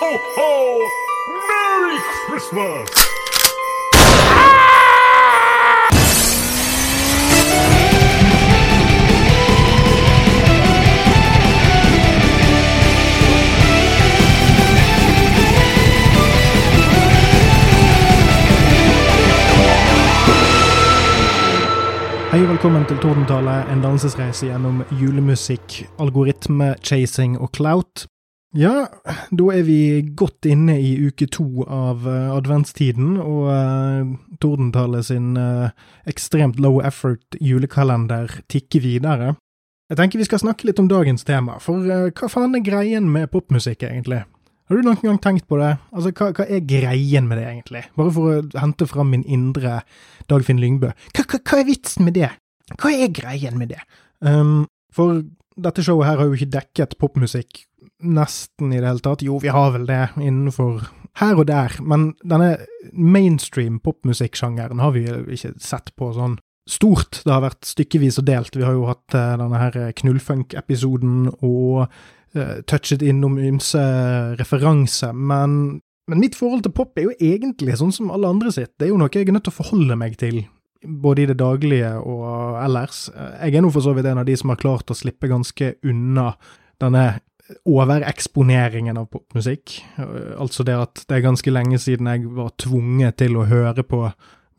ho, ho! Merry Christmas! Hei velkommen til Tordentale, en dansesreise gjennom julemusikk, algoritme-chasing og clout. Ja, da er vi godt inne i uke to av uh, adventstiden, og uh, Tordentallet sin uh, ekstremt low effort julekalender tikker videre. Jeg tenker vi skal snakke litt om dagens tema, for uh, hva faen er greien med popmusikk, egentlig? Har du noen gang tenkt på det? Altså, hva, hva, er greien med det, egentlig? Bare for å hente fram min indre Dagfinn Lyngbø. Hva, hva, hva, er vitsen med det? Hva er greien med det? Um, for dette showet her har jo ikke dekket popmusikk nesten i det hele tatt. Jo, vi har vel det innenfor her og der, men denne mainstream popmusikksjangeren har vi ikke sett på sånn stort. Det har vært stykkevis og delt. Vi har jo hatt uh, denne her knullfunk-episoden og uh, touchet innom ymse referanser, men, men mitt forhold til pop er jo egentlig sånn som alle andre sitt. Det er jo noe jeg er nødt til å forholde meg til, både i det daglige og ellers. Jeg er nå for så vidt en av de som har klart å slippe ganske unna denne overeksponeringen av popmusikk. Altså det at det er ganske lenge siden jeg var tvunget til å høre på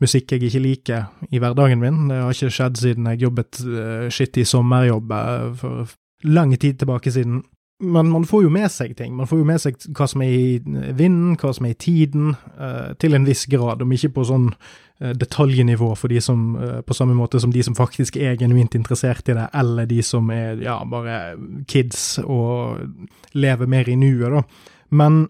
musikk jeg ikke liker i hverdagen min. Det har ikke skjedd siden jeg jobbet skitt skittig sommerjobb for lang tid tilbake siden. Men man får jo med seg ting. Man får jo med seg hva som er i vinden, hva som er i tiden, uh, til en viss grad, om ikke på sånn detaljnivå for de som, uh, på samme måte som de som faktisk er genuint interessert i det, eller de som er ja, bare kids og lever mer i nuet, da. Men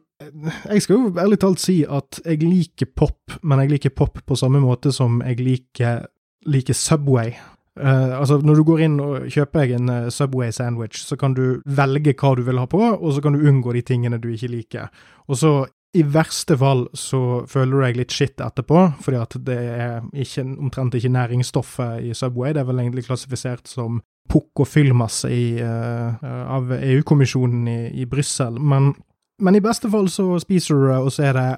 jeg skal jo ærlig talt si at jeg liker pop, men jeg liker pop på samme måte som jeg liker, liker Subway. Uh, altså, når du går inn og kjøper en uh, Subway sandwich, så kan du velge hva du vil ha på, og så kan du unngå de tingene du ikke liker. Og så, i verste fall, så føler du deg litt skitt etterpå, fordi at det er ikke, omtrent ikke næringsstoffet i Subway. Det er vel egentlig klassifisert som pukk og fyllmasse uh, av EU-kommisjonen i, i Brussel. Men, men, i beste fall så spiser du det, og så er det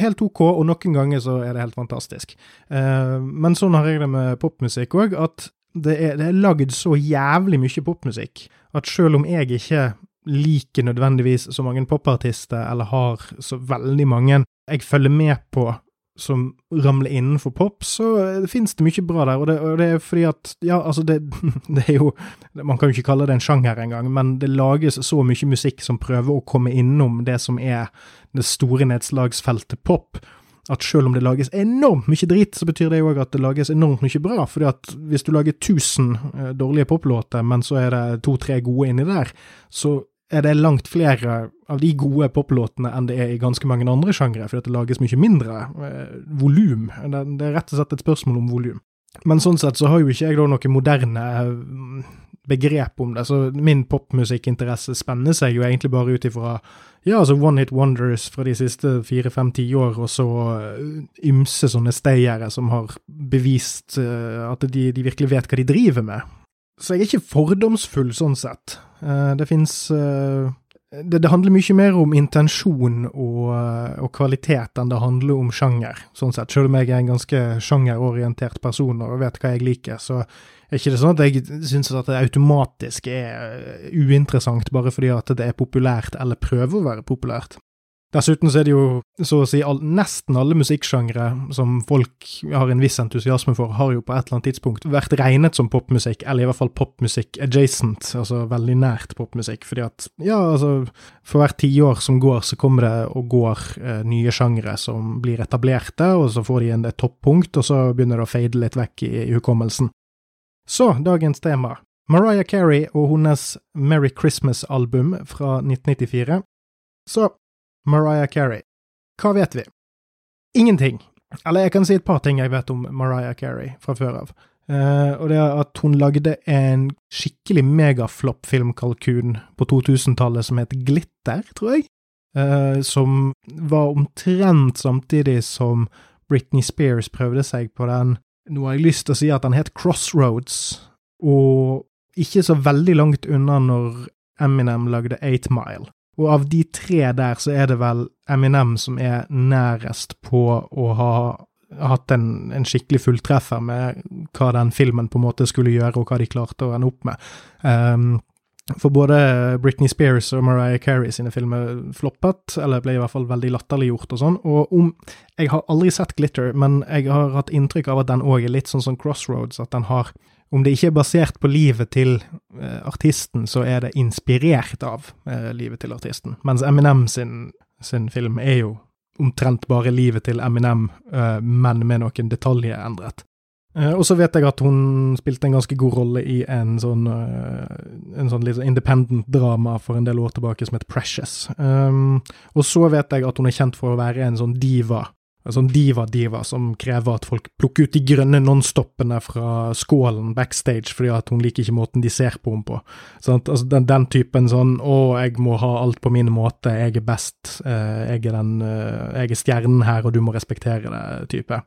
helt ok, og noen ganger så er det helt fantastisk. Uh, men sånn har jeg det med popmusikk òg, at det er, det er lagd så jævlig mye popmusikk at selv om jeg ikke liker nødvendigvis så mange popartister, eller har så veldig mange jeg følger med på som ramler innenfor pop, så finnes det mye bra der, og det, og det er fordi at Ja, altså, det, det, er jo Man kan jo ikke kalle det en sjanger engang, men det lages så mye musikk som prøver å komme innom det som er det store nedslagsfeltet pop, at selv om det lages enormt mye drit, så betyr det jo òg at det lages enormt mye bra. fordi at hvis du lager 1000 dårlige poplåter, men så er det to-tre gode inni der, så er det langt flere av de gode poplåtene enn det er i ganske mange andre sjangre, fordi det lages mye mindre eh, volum. Det, det, er rett og slett et spørsmål om volum. Men sånn sett så har jo ikke jeg da noe moderne begrep om det, så min popmusikkinteresse spenner seg jo egentlig bare ut ifra ja, altså One Hit Wonders fra de siste fire, fem, ti år, og så ymse sånne stayere som har bevist uh, at de, de, virkelig vet hva de driver med. Så jeg er ikke fordomsfull sånn sett. Uh, det fins uh, det, det, handler mye mer om intensjon og, og, kvalitet enn det handler om sjanger, sånn sett. Selv om jeg er en ganske sjangerorientert person og vet hva jeg liker, så er ikke det sånn at jeg syns at det automatisk er uinteressant bare fordi at det er populært eller prøver å være populært. Dessuten så er det jo så å si all, nesten alle musikksjangre som folk har en viss entusiasme for, har jo på et eller annet tidspunkt vært regnet som popmusikk, eller i hvert fall popmusikk adjacent, altså veldig nært popmusikk, fordi at ja, altså for hvert tiår som går, så kommer det og går eh, nye sjangre som blir etablerte, og så får de en et toppunkt, og så begynner det å fade litt vekk i, i hukommelsen. Så, dagens tema. Mariah Carey og hennes Merry Christmas-album fra 1994. Så, Mariah Carey. Hva vet vi? Ingenting. Eller jeg kan si et par ting jeg vet om Mariah Carey fra før av. Uh, og det er at hun lagde en skikkelig megaflopp-filmkalkun på 2000-tallet som het Glitter, tror jeg. Uh, som var omtrent samtidig som Britney Spears prøvde seg på den Nå har jeg lyst til å si at den het Crossroads, og ikke så veldig langt unna når Eminem lagde Eight Mile. Og av de tre der, så er det vel Eminem som er nærest på å ha hatt en, en, skikkelig fulltreffer med hva den filmen på en måte skulle gjøre, og hva de klarte å ende opp med. Um, for både Britney Spears og Mariah Carey sine filmer floppet, eller ble i hvert fall veldig latterliggjort og sånn. Og om Jeg har aldri sett Glitter, men jeg har hatt inntrykk av at den òg er litt sånn som Crossroads, at den har Om det ikke er basert på livet til eh, artisten, så er det inspirert av eh, livet til artisten. Mens Eminem sin, sin film er jo omtrent bare livet til Eminem, uh, men med noen detaljer endret. Uh, og så vet jeg at hun spilte en ganske god rolle i en sånn, uh, en sånn litt independent drama for en del år tilbake som het Precious. Um, og så vet jeg at hun er kjent for å være en sånn diva en sånn diva-diva som krever at folk plukker ut de grønne nonstoppene fra skålen backstage fordi at hun liker ikke måten de ser på henne på. Sånn, altså den, den, typen sånn 'Å, jeg må ha alt på min måte, jeg er best, eh, jeg, er den, eh, jeg er stjernen her, og du må respektere det', type.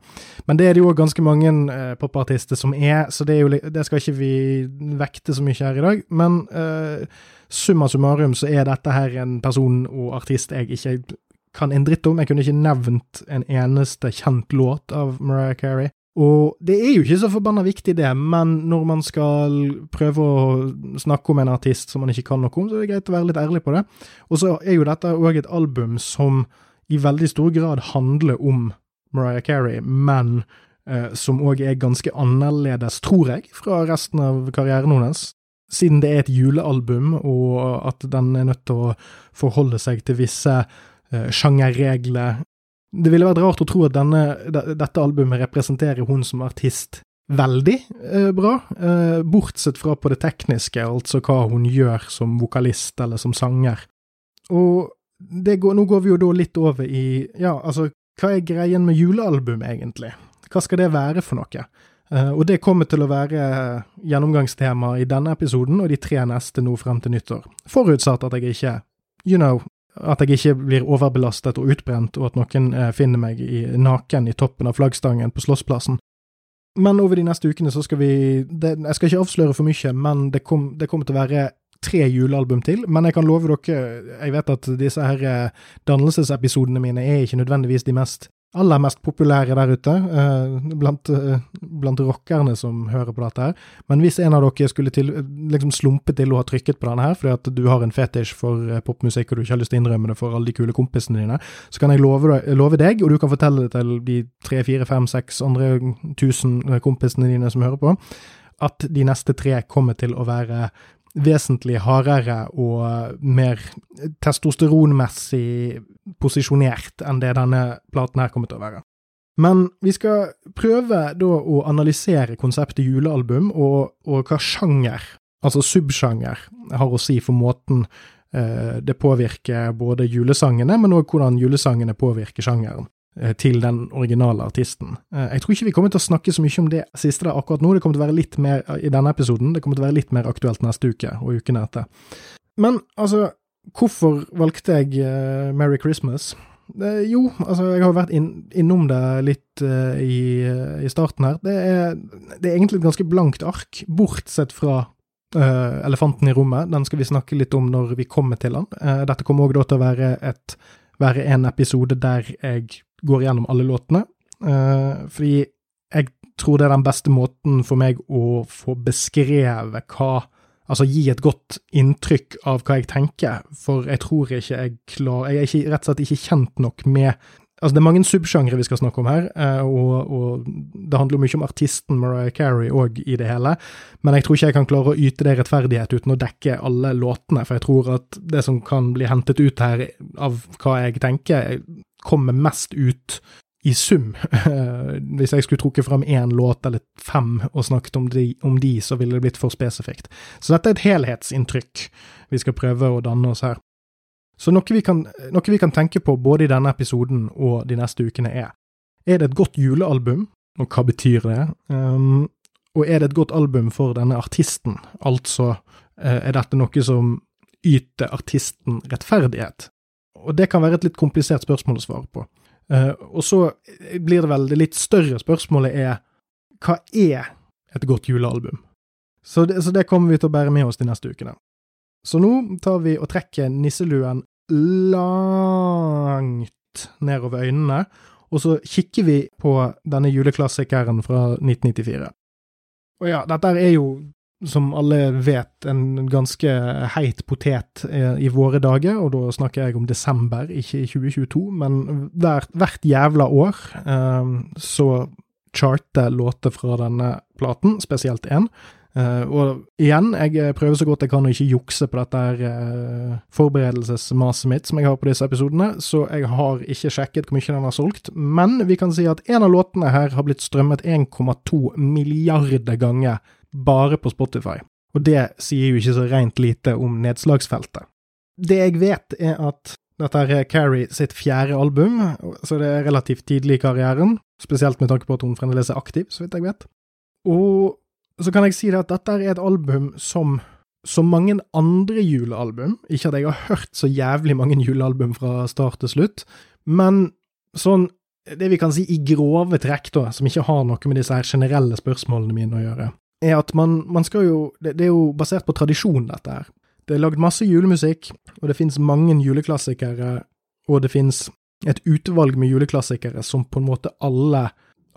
Men det er det jo ganske mange eh, popartister som er, så det, er jo, det, skal ikke vi vekte så mye her i dag. Men eh, summa summarum så er dette her en person og artist jeg ikke kan en dritt om. Jeg kunne ikke nevnt en eneste kjent låt av Mariah Carey. Og det er jo ikke så forbanna viktig, det, men når man skal prøve å snakke om en artist som man ikke kan noe om, så er det greit å være litt ærlig på det. Og så er jo dette òg et album som i veldig stor grad handler om Mariah Carey, men eh, som òg er ganske annerledes, tror jeg, fra resten av karrieren hennes. Siden det er et julealbum, og at den er nødt til å forholde seg til visse sjangerregler. Det ville vært rart å tro at denne, dette albumet representerer hun som artist veldig uh, bra, uh, bortsett fra på det tekniske, altså hva hun gjør som vokalist eller som sanger. Og går, nå går vi jo da litt over i Ja, altså, hva er greien med julealbum, egentlig? Hva skal det være for noe? Uh, og det kommer til å være gjennomgangstema i denne episoden og de tre neste nå frem til nyttår. Forutsatt at jeg ikke, you know, at jeg ikke blir overbelastet og utbrent, og at noen eh, finner meg i, naken i toppen av flaggstangen på Slåssplassen. Men over de neste ukene så skal vi det, Jeg skal ikke avsløre for mye, men det, kom, det kommer til å være tre julealbum til. Men jeg kan love dere Jeg vet at disse her eh, dannelsesepisodene mine er ikke nødvendigvis de mest aller mest populære der ute, eh, blant, eh, blant, rockerne som hører på dette her. Men hvis en av dere skulle til, liksom slumpe til å ha trykket på denne her, fordi at du har en fetisj for eh, popmusikk og du ikke har lyst til å innrømme det for alle de kule kompisene dine, så kan jeg love, love deg, og du kan fortelle det til de tre, fire, fem, seks andre tusen kompisene dine som hører på, at de neste tre kommer til å være vesentlig hardere og mer testosteronmessig posisjonert enn det denne platen her kommer til å være. Men vi skal prøve da å analysere konseptet julealbum, og, og hva sjanger, altså subsjanger, har å si for måten eh, det påvirker både julesangene, men òg hvordan julesangene påvirker sjangeren. Eh, til den originale artisten. Eh, jeg tror ikke vi kommer til å snakke så mye om det siste der akkurat nå, det kommer til å være litt mer eh, i denne episoden, det kommer til å være litt mer aktuelt neste uke og ukene etter. Men altså, hvorfor valgte jeg uh, Merry Christmas? Uh, jo, altså, jeg har vært inn, innom det litt uh, i, starten her. Det er, det er, egentlig et ganske blankt ark, bortsett fra elefanten i rommet. Den skal vi snakke litt om når vi kommer til den. dette kommer òg til å være, et, være en episode der jeg går gjennom alle låtene. Uh, fordi jeg tror det er den beste måten for meg å få beskrevet hva Altså gi et godt inntrykk av hva jeg tenker, for jeg tror ikke jeg klarer Jeg er ikke, rett og slett ikke kjent nok med Altså, det er mange subsjangre vi skal snakke om her, eh, og, og, det handler jo mye om artisten Mariah Carey òg i det hele, men jeg tror ikke jeg kan klare å yte det rettferdighet uten å dekke alle låtene, for jeg tror at det som kan bli hentet ut her av hva jeg tenker, kommer mest ut i sum. Hvis jeg skulle trukket frem én låt eller fem og snakket om de, om de, så ville det blitt for spesifikt. Så dette er et helhetsinntrykk vi skal prøve å danne oss her. Så noe vi, kan, noe vi kan tenke på både i denne episoden og de neste ukene er Er det et godt julealbum, og hva betyr det? Um, og er det et godt album for denne artisten? Altså, uh, er dette noe som yter artisten rettferdighet? Og det kan være et litt komplisert spørsmål å svare på. Uh, og så blir det vel det litt større spørsmålet er hva er et godt julealbum? Så det, så det kommer vi til å bære med oss de neste ukene. Så nå tar vi og trekker nisseluen langt nedover øynene, og så kikker vi på denne juleklassikeren fra 1994. Og ja, dette er jo, som alle vet, en ganske heit potet eh, i våre dager, og da snakker jeg om desember, ikke i 2022, men hvert, hvert jævla år eh, så charter låter fra denne platen, spesielt én. Uh, og igjen, jeg prøver så godt jeg kan å ikke jukse på dette uh, forberedelsesmaset mitt som jeg har på disse episodene, så jeg har ikke sjekket hvor mye den har solgt, men vi kan si at en av låtene her har blitt strømmet 1,2 milliarder ganger bare på Spotify. Og det sier jo ikke så rent lite om nedslagsfeltet. Det jeg vet, er at dette er Carrie sitt fjerde album, så det er relativt tidlig i karrieren, spesielt med tanke på at hun fremdeles er aktiv, så vidt jeg vet. Og så kan jeg si det at dette er et album som som mange andre julealbum, ikke at jeg har hørt så jævlig mange julealbum fra start til slutt, men sånn det vi kan si i grove trekk, da, som ikke har noe med disse her generelle spørsmålene mine å gjøre, er at man, man skal jo det, det, er jo basert på tradisjon, dette her. Det er lagd masse julemusikk, og det finnes mange juleklassikere, og det finnes et utvalg med juleklassikere som på en måte alle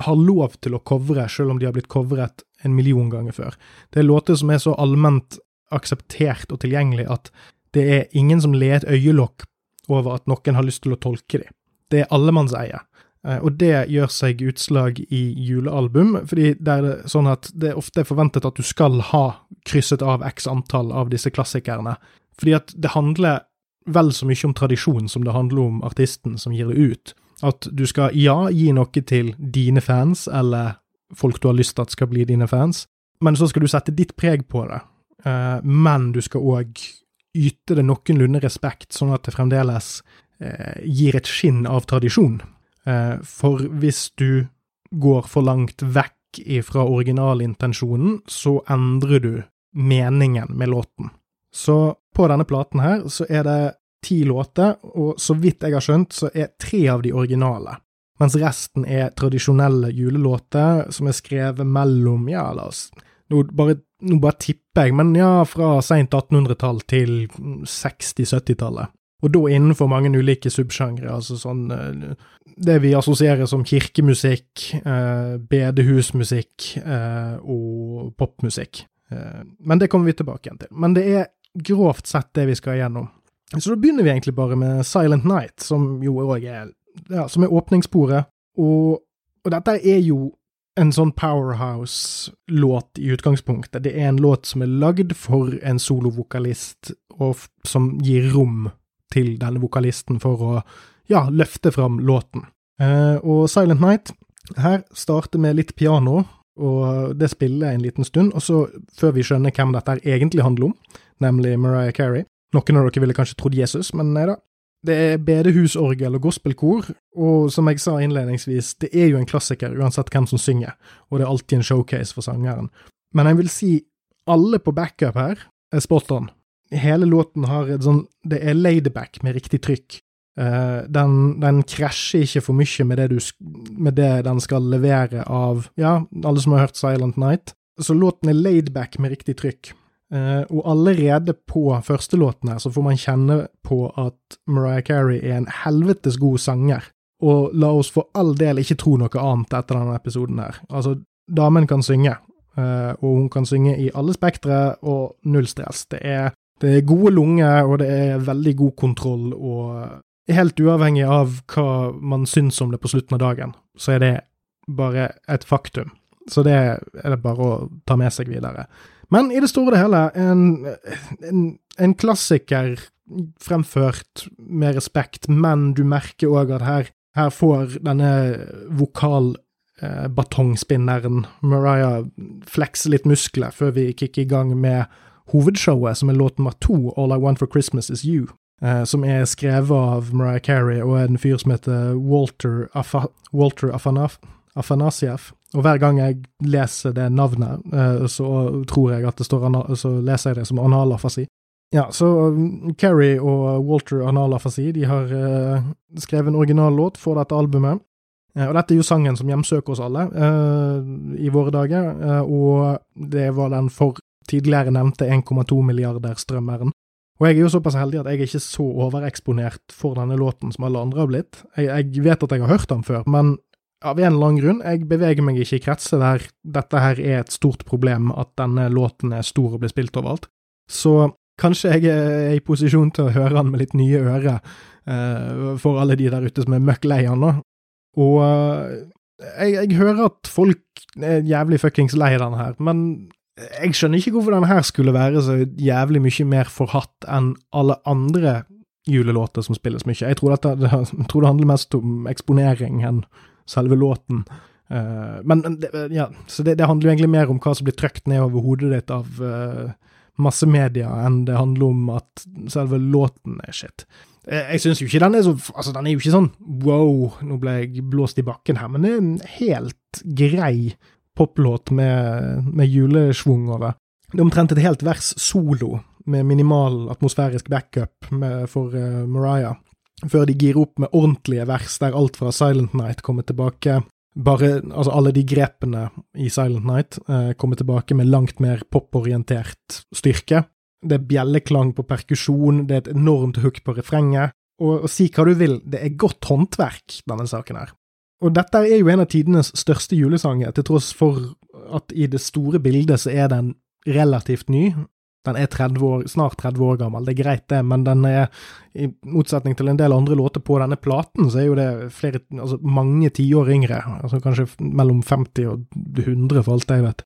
har lov til å covre, selv om de har blitt covret en million ganger før. Det er låter som er så allment akseptert og tilgjengelig at det er ingen som ler et øyelokk over at noen har lyst til å tolke dem. Det er allemannseie. Eh, og det gjør seg utslag i julealbum, fordi det er sånn at det ofte er forventet at du skal ha krysset av x antall av disse klassikerne. Fordi at det handler vel så mye om tradisjon som det handler om artisten som gir det ut. At du skal, ja, gi noe til dine fans, eller folk du har lyst til at skal bli dine fans, men så skal du sette ditt preg på det. Uh, men du skal òg yte det noenlunde respekt, sånn at det fremdeles uh, gir et skinn av tradisjon. Uh, for hvis du går for langt vekk ifra originalintensjonen, så endrer du meningen med låten. Så på denne platen her så er det ti låter, og så vidt jeg har skjønt, så er tre av de originale. Mens resten er tradisjonelle julelåter som er skrevet mellom, ja, la oss Nå bare, nå bare tipper jeg, men ja, fra seint 1800-tall til 60-70-tallet. Og da innenfor mange ulike subsjangre, altså sånn eh, Det vi assosierer som kirkemusikk, eh, bedehusmusikk eh, og popmusikk. Eh, men det kommer vi tilbake igjen til. Men det er grovt sett det vi skal igjennom. Så da begynner vi egentlig bare med Silent Night, som jo òg er ja, som er åpningssporet. Og, og dette er jo en sånn powerhouse-låt i utgangspunktet. Det er en låt som er lagd for en solovokalist, og som gir rom til denne vokalisten for å ja, løfte fram låten. Eh, og Silent Night her starter med litt piano, og det spiller en liten stund, og så, før vi skjønner hvem dette egentlig handler om, nemlig Mariah Carey, noen av dere ville kanskje trodd Jesus, men nei da. Det er bedehusorgel og gospelkor, og som jeg sa innledningsvis, det er jo en klassiker uansett hvem som synger, og det er alltid en showcase for sangeren. Men jeg vil si alle på backup her er spot on. Hele låten har et sånn Det er laidback med riktig trykk. Uh, den, den krasjer ikke for mye med det, du, med det den skal levere av Ja, alle som har hørt Silent Night. Så låten er laidback med riktig trykk. Uh, og allerede på førstelåten her så får man kjenne på at Mariah Carey er en helvetes god sanger. Og la oss for all del ikke tro noe annet etter denne episoden her. Altså, damen kan synge, uh, og hun kan synge i alle spektre og null stress. Det er, det er gode lunger, og det er veldig god kontroll, og helt uavhengig av hva man syns om det på slutten av dagen, så er det bare et faktum. Så det er det bare å ta med seg videre. Men i det store og hele, en, en, en klassiker fremført med respekt, men du merker òg at her, her, får denne vokalbatongspinneren eh, Mariah flekse litt muskler før vi kicker i gang med hovedshowet, som er låt nummer to, All I Want for Christmas Is You. Eh, som er skrevet av Mariah Carey og en fyr som heter Walter, Afa, Walter Afanaf, Afanasiev. Og hver gang jeg leser det navnet, eh, så tror jeg at det står Så leser jeg det som analafasi. Ja, så um, og Walter Analafasi de har uh, skrevet en original låt for dette albumet. Og dette er jo sangen som hjemsøker oss alle i våre dager, og det var den for tidligere nevnte 1,2 milliarder strømmeren. Og jeg er jo såpass heldig at jeg er ikke så overeksponert for denne låten som alle andre har blitt. Jeg, jeg vet at jeg har hørt den før, men av en annen grunn, jeg beveger meg ikke i kretser der dette her er et stort problem, at denne låten er stor og blir spilt overalt. Så kanskje jeg er i posisjon til å høre den med litt nye ører, uh, for alle de der ute som er møkk lei den nå. Og uh, jeg, jeg, hører at folk er jævlig fuckings lei den her, men jeg skjønner ikke hvorfor den her skulle være så jævlig mye mer forhatt enn alle andre julelåter som spilles mye. Jeg tror, dette, jeg tror det handler mest om eksponering enn selve låten. Uh, men ja, så det, det, handler jo egentlig mer om hva som blir trykt ned over hodet ditt av uh, massemedia, enn det handler om at selve låten er shit. Jeg, jeg syns jo ikke den er så Altså, den er jo ikke sånn wow, nå ble jeg blåst i bakken her, men det er en helt grei poplåt med, med julesvung over. Det er omtrent et helt vers solo, med minimal atmosfærisk backup med, for uh, Mariah før de girer opp med ordentlige vers der alt fra Silent Night kommer tilbake. Bare, altså Alle de grepene i Silent Night eh, kommer tilbake med langt mer poporientert styrke. Det er bjelleklang på perkusjon, det er et enormt hook på refrenget. Og, og, si hva du vil, det er godt håndverk, denne saken her. Og dette er jo en av tidenes største julesanger, til tross for at i det store bildet så er den relativt ny. Den er 30 år, snart 30 år gammel, det er greit det, men den er, i motsetning til en del andre låter på denne platen, så er jo det flere, altså mange tiår yngre. Altså kanskje mellom 50 og 100, for alt jeg vet.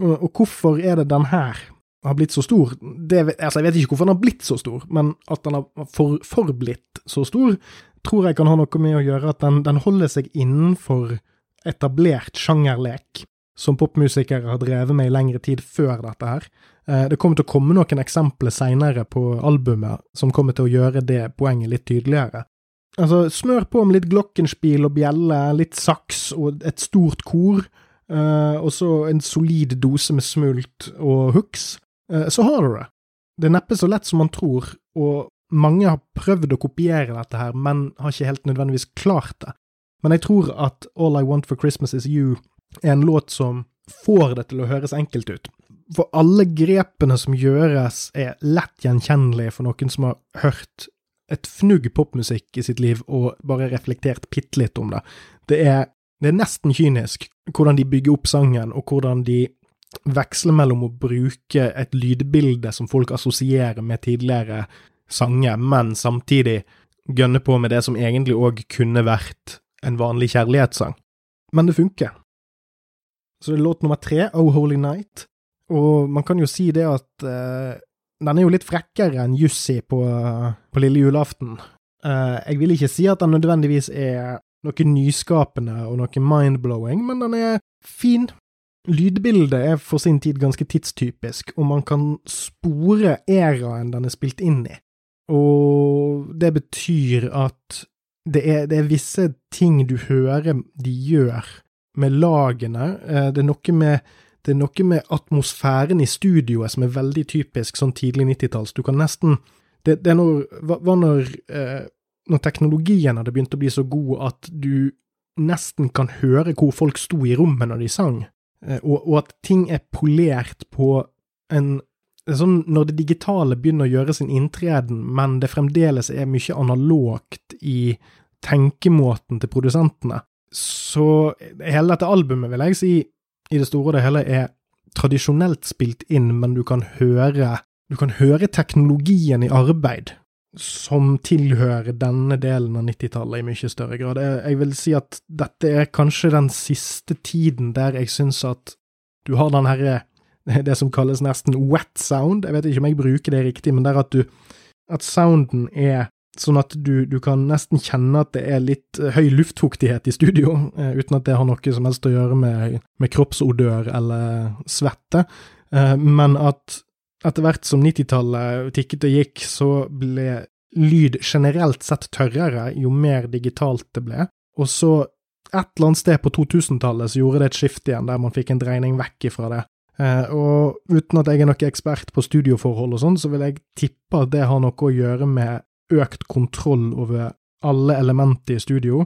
Og, og hvorfor er det den her har blitt så stor? Det, altså jeg vet ikke hvorfor den har blitt så stor, men at den har for, forblitt så stor, tror jeg kan ha noe med å gjøre at den, den holder seg innenfor etablert sjangerlek som popmusikere har drevet med i lengre tid før dette her. Eh, det kommer til å komme noen eksempler seinere på albumet som kommer til å gjøre det poenget litt tydeligere. Altså, smør på med litt glockenspiel og bjelle, litt saks og et stort kor, uh, og så en solid dose med smult og hooks, uh, så har du det. Det er neppe så lett som man tror, og mange har prøvd å kopiere dette her, men har ikke helt nødvendigvis klart det. Men jeg tror at All I Want for Christmas Is You er en låt som får det til å høres enkelt ut. For alle grepene som gjøres, er lett gjenkjennelige for noen som har hørt et fnugg popmusikk i sitt liv og bare reflektert bitte litt om det. Det er, det er nesten kynisk hvordan de bygger opp sangen, og hvordan de veksler mellom å bruke et lydbilde som folk assosierer med tidligere sanger, men samtidig gønne på med det som egentlig òg kunne vært en vanlig kjærlighetssang. Men det funker. Så det er låt nummer tre, Oh Holy Night. Og man kan jo si det at uh, den er jo litt frekkere enn Jussi på, på lille julaften. Uh, jeg vil ikke si at den nødvendigvis er noe nyskapende og noe mind-blowing, men den er fin. Lydbildet er for sin tid ganske tidstypisk, og man kan spore æraen den er spilt inn i. Og det betyr at det er, det er visse ting du hører de gjør med lagene. Eh, det er noe med, er noe med atmosfæren i studioet som er veldig typisk sånn tidlig 90-talls. Du kan nesten Det, det når, var når, eh, når teknologien hadde begynt å bli så god at du nesten kan høre hvor folk sto i rommet når de sang, eh, og, og at ting er polert på en Sånn når det digitale begynner å gjøre sin inntreden, men det fremdeles er mye analogt i tenkemåten til produsentene, så hele dette albumet, vil jeg si, i det store og det hele, er tradisjonelt spilt inn, men du kan høre Du kan høre teknologien i arbeid som tilhører denne delen av 90-tallet i mye større grad. Jeg vil si at dette er kanskje den siste tiden der jeg syns at du har den herre det som kalles nesten wet sound. Jeg vet ikke om jeg bruker det riktig, men det er at du At sounden er Sånn at du, du, kan nesten kjenne at det er litt eh, høy luftfuktighet i studio, uh, uten at det har noe som helst å gjøre med, med kroppsodør eller svette. Uh, men at etter hvert som 90-tallet tikket og gikk, så ble lyd generelt sett tørrere jo mer digitalt det ble. Og så, et eller annet sted på 2000-tallet, så gjorde det et skifte igjen, der man fikk en dreining vekk ifra det. Uh, og uten at jeg er noen ekspert på studioforhold og sånn, så vil jeg tippe at det har noe å gjøre med økt kontroll over alle elementer i studio.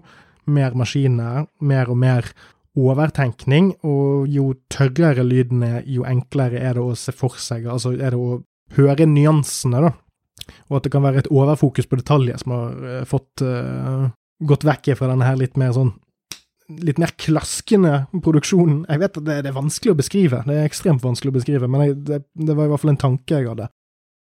Mer maskiner, mer og mer overtenkning, og jo tørrere lyden er, jo enklere er det å se for seg, altså er det å høre nyansene, da. og at det kan være et overfokus på detaljer som har uh, fått uh, gått vekk fra denne her litt mer sånn litt mer klaskende produksjonen. Jeg vet at det, det, er vanskelig å beskrive, det er ekstremt vanskelig å beskrive, men jeg, det, det, var i hvert fall en tanke jeg hadde.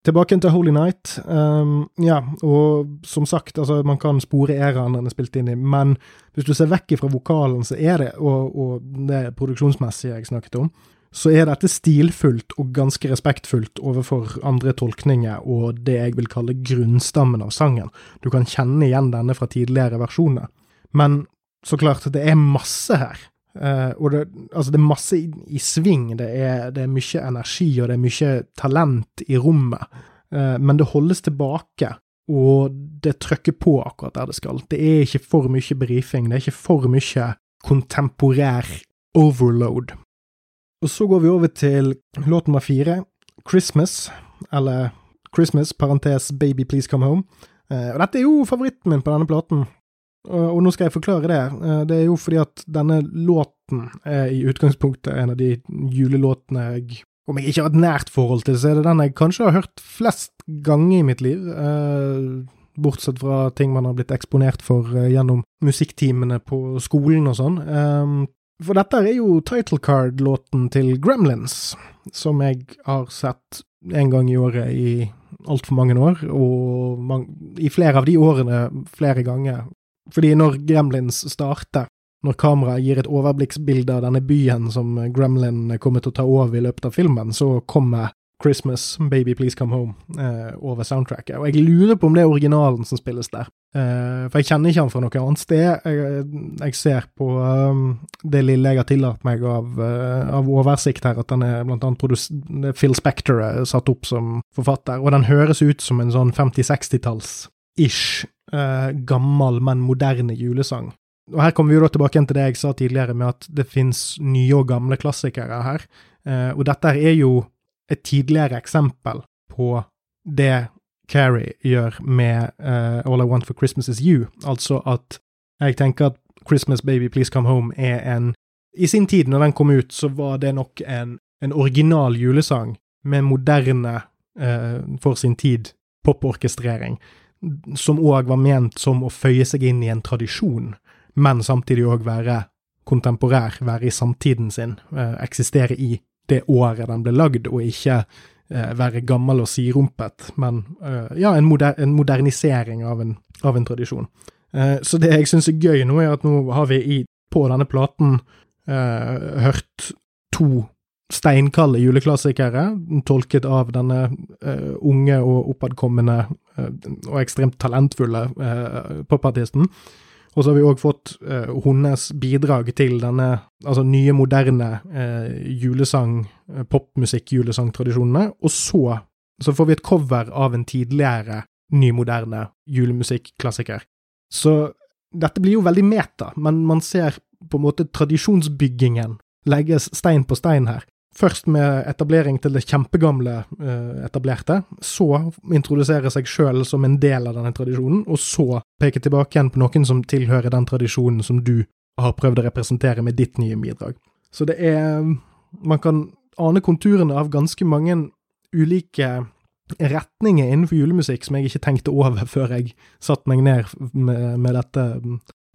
Tilbake til Holy Night. Um, ja, og som sagt, altså, man kan spore æraen den er spilt inn i, men hvis du ser vekk fra vokalen, så er det, og, og det produksjonsmessige jeg snakket om, så er dette stilfullt og ganske respektfullt overfor andre tolkninger og det jeg vil kalle grunnstammen av sangen. Du kan kjenne igjen denne fra tidligere versjoner. Men så klart, det er masse her. Uh, og det, altså det er masse i, i sving, det er, det er, mye energi og det er mye talent i rommet, uh, men det holdes tilbake, og det trykker på akkurat der det skal. Det er ikke for mye brifing, det er ikke for mye kontemporær overload. Og så går vi over til låt nummer fire, Christmas, eller Christmas, parentes Baby Please Come Home. Uh, og dette er jo favoritten min på denne platen. Og nå skal jeg forklare det. Eh, det er jo fordi at denne låten er i utgangspunktet en av de julelåtene jeg Om jeg ikke har et nært forhold til, så er det den jeg kanskje har hørt flest ganger i mitt liv. Eh, bortsett fra ting man har blitt eksponert for eh, gjennom musikktimene på skolen og sånn. For dette er jo title card-låten til Gremlins, som jeg har sett en gang i året i altfor mange år, og i flere av de årene flere ganger fordi når Gremlins starter, når kameraet gir et overblikksbilde av denne byen som Gremlin kommer til å ta over i løpet av filmen, så kommer Christmas, Baby Please Come Home eh, over soundtracket. Og jeg lurer på om det er originalen som spilles der. Eh, for jeg kjenner ikke han fra noe annet sted. Jeg, jeg ser på um, det lille jeg har tillatt meg av, uh, av, oversikt her, at den er blant annet Phil Spector er satt opp som forfatter, og den høres ut som en sånn 50-60-talls-ish eh, gammel, men moderne julesang. Og Her kommer vi jo da tilbake til det jeg sa tidligere, med at det finnes nye og gamle klassikere her. Eh, og dette er jo et tidligere eksempel på det Carrie gjør med uh, All I Want for Christmas Is You. Altså at jeg tenker at Christmas Baby Please Come Home er en I sin tid, når den kom ut, så var det nok en, en original julesang med moderne, uh, for sin tid, poporkestrering som òg var ment som å føye seg inn i en tradisjon, men samtidig òg være kontemporær, være i samtiden sin, eh, eksistere i det året den ble lagd, og ikke eh, være gammel og sirumpet, men eh, ja, en, moder en, modernisering av en, av en tradisjon. Så det jeg syns er gøy nå, er at nå har vi i, på denne platen hørt to steinkalde juleklassikere, tolket av denne uh, unge og oppadkommende uh, og ekstremt talentfulle uh, popartisten. Og så har vi òg fått uh, hennes bidrag til denne altså nye, moderne julesang, popmusikk-julesangtradisjonene. Og så, så får vi et cover av en tidligere ny, moderne julemusikk-klassiker. Så dette blir jo veldig meta, men man ser på en måte tradisjonsbyggingen legges stein på stein her. Først med etablering til det kjempegamle eh, etablerte, så introdusere seg sjøl som en del av denne tradisjonen, og så peke tilbake igjen på noen som tilhører den tradisjonen som du har prøvd å representere med ditt nye bidrag. Så det er Man kan ane konturene av ganske mange ulike retninger innenfor julemusikk som jeg ikke tenkte over før jeg satte meg ned med, med dette,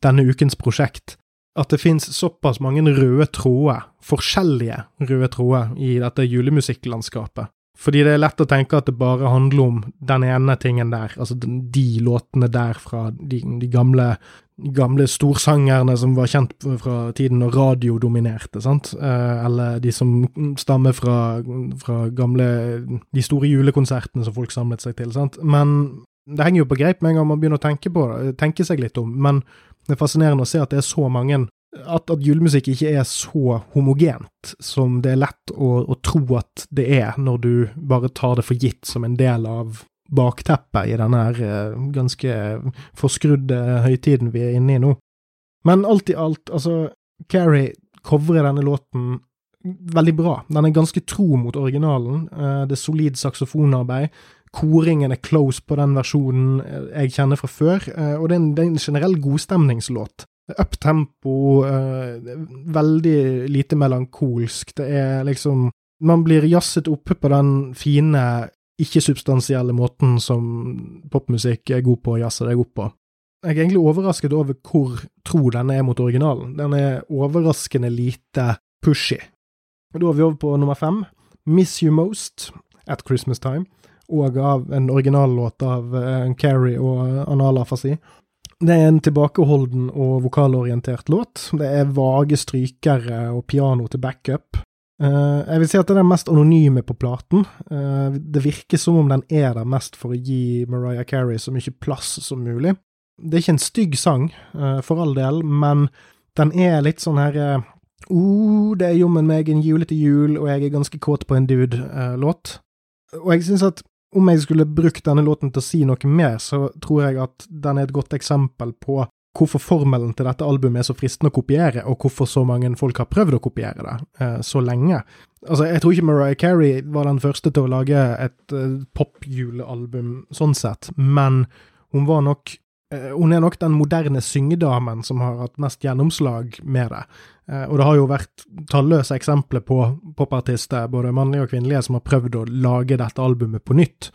denne ukens prosjekt at det fins såpass mange røde tråder, forskjellige røde tråder, i dette julemusikklandskapet. Fordi det er lett å tenke at det bare handler om den ene tingen der, altså de låtene der fra de, de gamle, gamle storsangerne som var kjent fra tiden når radio dominerte, sant, eh, eller de som stammer fra, fra gamle De store julekonsertene som folk samlet seg til, sant. Men det henger jo på greip med en gang man begynner å tenke på tenke seg litt om. Men det er fascinerende å se at det er så mange at, at julemusikk ikke er så homogent som det er lett å, å, tro at det er, når du bare tar det for gitt som en del av bakteppet i denne eh, ganske forskrudde høytiden vi er inne i nå. Men alt i alt, altså, Carrie covrer denne låten veldig bra. Den er ganske tro mot originalen. Eh, det er solid saksofonarbeid. Koringen er close på den versjonen eh, jeg kjenner fra før, eh, og det er en, det er en generell godstemningslåt. Uptempo, uh, veldig lite melankolsk. Det er liksom Man blir jazzet oppe på den fine ikke-substansielle måten som popmusikk er god på, å jazze deg opp på. Jeg er egentlig overrasket over hvor tro denne er mot originalen. Den er overraskende lite pushy. Da er vi over på nummer fem, Miss You Most, At Christmas Time, og av en originallåt av uh, Carrie og Analafasi. Det er en tilbakeholden og vokalorientert låt. Det er vage strykere og piano til backup. Uh, jeg vil si at det er den mest anonyme på platen. Uh, det virker som om den er der mest for å gi Mariah Carey så mye plass som mulig. Det er ikke en stygg sang, uh, for all del, men den er litt sånn her oh, det er jommen meg en julete jul, og jeg er ganske kåt på en dude-låt. og jeg synes at om jeg skulle brukt denne låten til å si noe mer, så tror jeg at den er et godt eksempel på hvorfor formelen til dette albumet er så fristende å kopiere, og hvorfor så mange folk har prøvd å kopiere det eh, så lenge. Altså, jeg tror ikke Mariah Carey var den første til å lage et eh, popjulealbum sånn sett, men hun var nok eh, hun er nok den moderne syngedamen som har hatt mest gjennomslag med det. Eh, og det har jo vært talløse eksempler på popartister, både mannlige og kvinnelige, som har prøvd å lage dette albumet på nytt.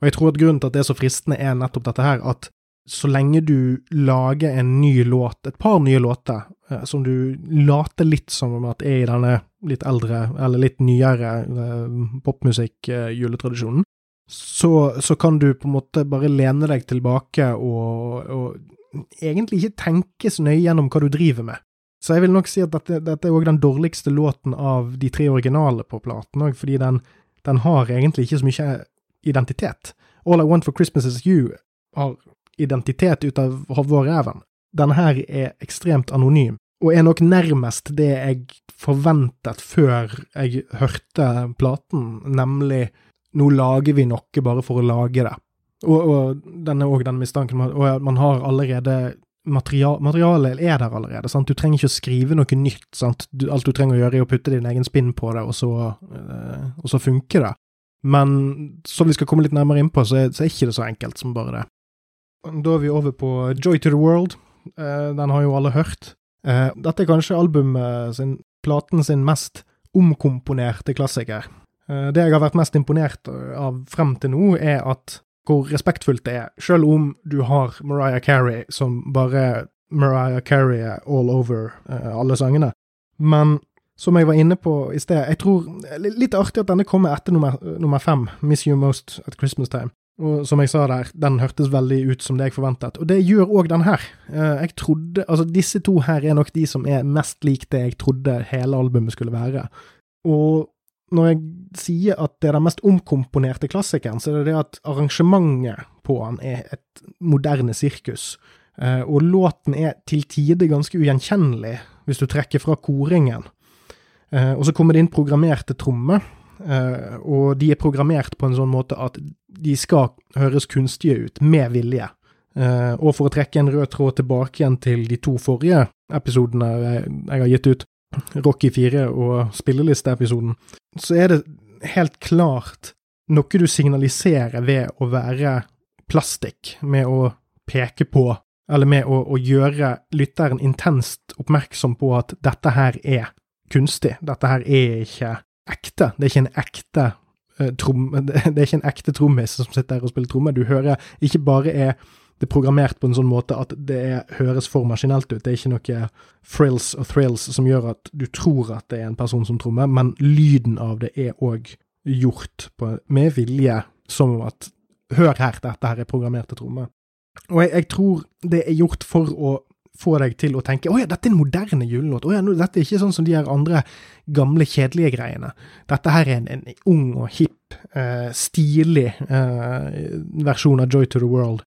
Og jeg tror at grunnen til at det er så fristende, er nettopp dette her, at så lenge du lager en ny låt, et par nye låter, eh, som du later litt som om at er i denne litt eldre, eller litt nyere eh, popmusikk-juletradisjonen, så, så, kan du på en måte bare lene deg tilbake og, og egentlig ikke tenke så nøye gjennom hva du driver med. Så jeg vil nok si at dette, dette er òg den dårligste låten av de tre originale på platen, også, fordi den, den, har egentlig ikke så mye identitet. All I Want for Christmas Is You har identitet ut av hodet. Denne her er ekstremt anonym, og er nok nærmest det jeg forventet før jeg hørte platen, nemlig nå lager vi noe bare for å lage det. Og, og den er òg den mistanken at man har allerede material, materialet er der allerede. Sant? Du trenger ikke å skrive noe nytt. Sant? Du, alt du trenger å gjøre, er å putte din egen spinn på det, og så, øh, og så funker det. Men som vi skal komme litt nærmere inn på, så er, så er ikke det så enkelt som bare det. Da er vi over på Joy to the World. Uh, den har jo alle hørt. Uh, dette er kanskje albumet sin, platen sin mest omkomponerte klassiker. Uh, det jeg har vært mest imponert av frem til nå, er at hvor respektfullt det er, selv om du har Mariah Carey som bare Mariah Carey all over uh, alle sangene. Men som jeg var inne på i sted, jeg tror Litt artig at denne kommer etter nummer, nummer fem, Miss You Most at Christmas Time. Og som jeg sa der, den hørtes veldig ut som det jeg forventet. Og det gjør òg den her. Uh, jeg trodde Altså, disse to her er nok de som er mest lik det jeg trodde hele albumet skulle være. Og når jeg sier at det er den mest omkomponerte klassikeren, så er det det at arrangementet på han er et moderne sirkus. Eh, og låten er til tider ganske ugjenkjennelig, hvis du trekker fra koringen. Eh, og så kommer det inn programmerte trommer, eh, og de er programmert på en sånn måte at de skal høres kunstige ut, med vilje. Og for å trekke en rød tråd tilbake igjen til de to forrige episodene jeg har gitt ut, Rocky 4 og spillelisteepisoden, så er det helt klart noe du signaliserer ved å være plastikk, med å peke på, eller med å, å gjøre lytteren intenst oppmerksom på at dette her er kunstig, dette her er ikke ekte, det er ikke en ekte uh, trom, det er ikke en ekte trommis som sitter der og spiller tromme, du hører ikke bare er det er programmert på en sånn måte at det er, høres for maskinelt ut. Det er ikke noe frills og thrills som gjør at du tror at det er en person som trommer, men lyden av det er òg gjort på, med vilje, som at Hør her, dette her er programmerte trommer. Og jeg, jeg, tror det er gjort for å få deg til å tenke å ja, dette er en moderne julelåt. Å ja, dette er ikke sånn som de her andre gamle, kjedelige greiene. Dette her er en, en ung og hipp, uh, stilig uh, versjon av Joy to the World.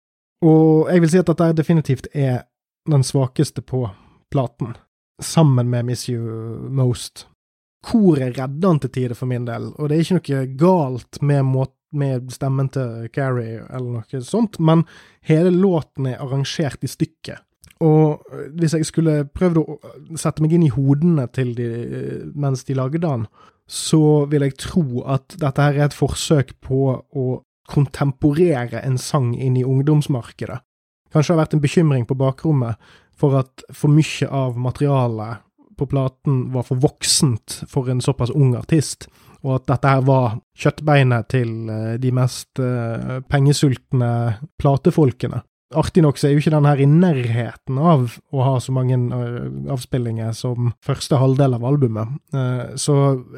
Og jeg vil si at dette definitivt er den svakeste på platen, sammen med Miss You Most. Koret redder han til tider for min del, og det er ikke noe galt med, med stemmen til Carrie eller noe sånt, men hele låten er arrangert i stykket. Og hvis jeg skulle prøvd å sette meg inn i hodene til de mens de lagde den, så vil jeg tro at dette her er et forsøk på å kontemporere en sang inn i ungdomsmarkedet. Kanskje det har vært en bekymring på bakrommet for at for mye av materialet på platen var for voksent for en såpass ung artist, og at dette her var kjøttbeinet til eh, de mest eh, pengesultne platefolkene. Artig nok så er jo ikke den her i nærheten av å ha så mange avspillinger som første halvdel av albumet, så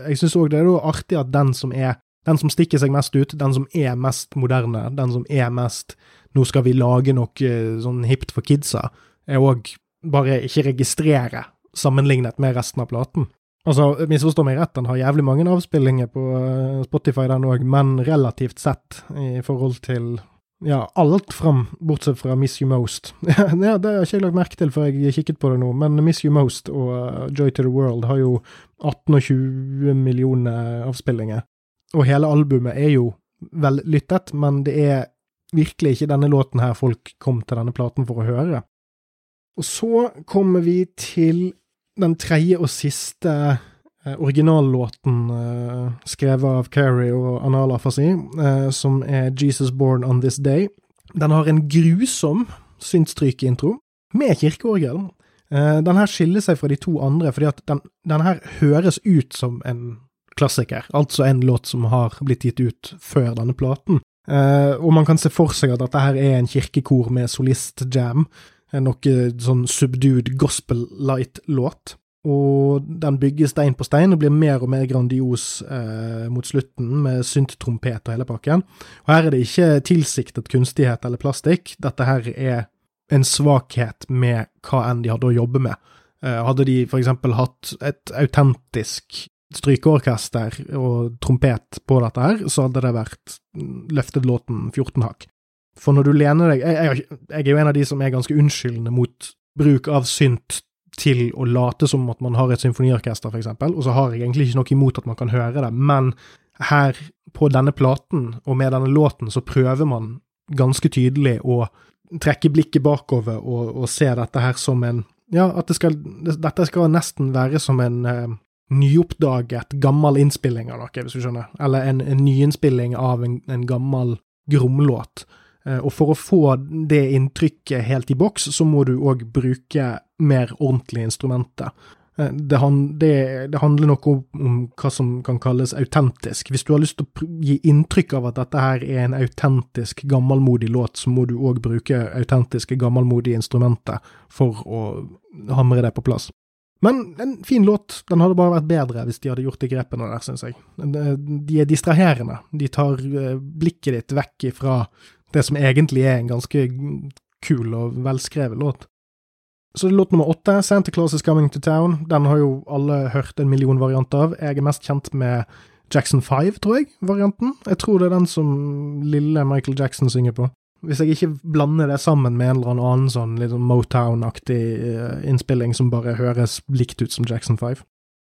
jeg syns òg det er artig at den som er den som stikker seg mest ut, den som er mest moderne, den som er mest 'nå skal vi lage noe sånn hipt for kidsa', er òg bare ikke registrere sammenlignet med resten av platen. Altså, misforstå meg rett, den har jævlig mange avspillinger på eh, Spotify, den òg, men relativt sett i forhold til ja, alt fram, bortsett fra Miss You Most. ja, Det har ikke jeg lagt merke til før jeg kikket på det nå, men Miss You Most og uh, Joy to the World har jo 18 og 20 millioner avspillinger. Og hele albumet er jo vel lyttet, men det er virkelig ikke denne låten her folk kom til denne platen for å høre. Og så kommer vi til den tredje og siste eh, originallåten eh, skrevet av Carrie og Anal Afasi, eh, som er Jesus Born On This Day. Den har en grusom syntstrykeintro med kirkeorgel. Eh, den her skiller seg fra de to andre fordi at den, den her høres ut som en klassiker, altså en låt som har blitt gitt ut før denne platen. Uh, og man kan se for seg at dette her er en kirkekor med solistjam, noe sånn subdued gospel light-låt. Og den bygger stein på stein og blir mer og mer grandios eh, mot slutten, med synttrompet og hele pakken. Og her er det ikke tilsiktet kunstighet eller plastikk, dette her er en svakhet med hva enn de hadde å jobbe med. Eh, hadde de eksempel hatt et autentisk strykeorkester og trompet på dette her, så hadde det vært løftet låten 14 hakk. For når du lener deg jeg, jeg, jeg, er jo en av de som er ganske unnskyldende mot bruk av synt til å late som at man har et symfoniorkester, for eksempel, og så har jeg egentlig ikke noe imot at man kan høre det, men her på denne platen og med denne låten så prøver man ganske tydelig å trekke blikket bakover og, og se dette her som en Ja, at det skal, dette skal nesten være som en eh, nyoppdaget gammel innspilling av noe, hvis du skjønner, eller en, en nyinnspilling av en, en gammel gromlåt. Eh, og for å få det inntrykket helt i boks, så må du òg bruke mer ordentlige instrumenter. Eh, det, det, det, handler noe om, om, hva som kan kalles autentisk. Hvis du har lyst til å gi inntrykk av at dette her er en autentisk, gammelmodig låt, så må du òg bruke autentiske, gammelmodige instrumenter for å hamre det på plass. Men en fin låt. Den hadde bare vært bedre hvis de hadde gjort de grepene der, syns jeg. De er distraherende. De tar eh, blikket ditt vekk ifra det som egentlig er en ganske kul og velskrevet låt. Så låt nummer åtte, Santa Claus is Coming to Town. Den har jo alle hørt en million varianter av. Jeg er mest kjent med Jackson 5, tror jeg, varianten. Jeg tror det er den som lille Michael Jackson synger på. Hvis jeg ikke blander det sammen med en eller annen sånn litt sånn Motown-aktig uh, innspilling som bare høres likt ut som Jackson 5.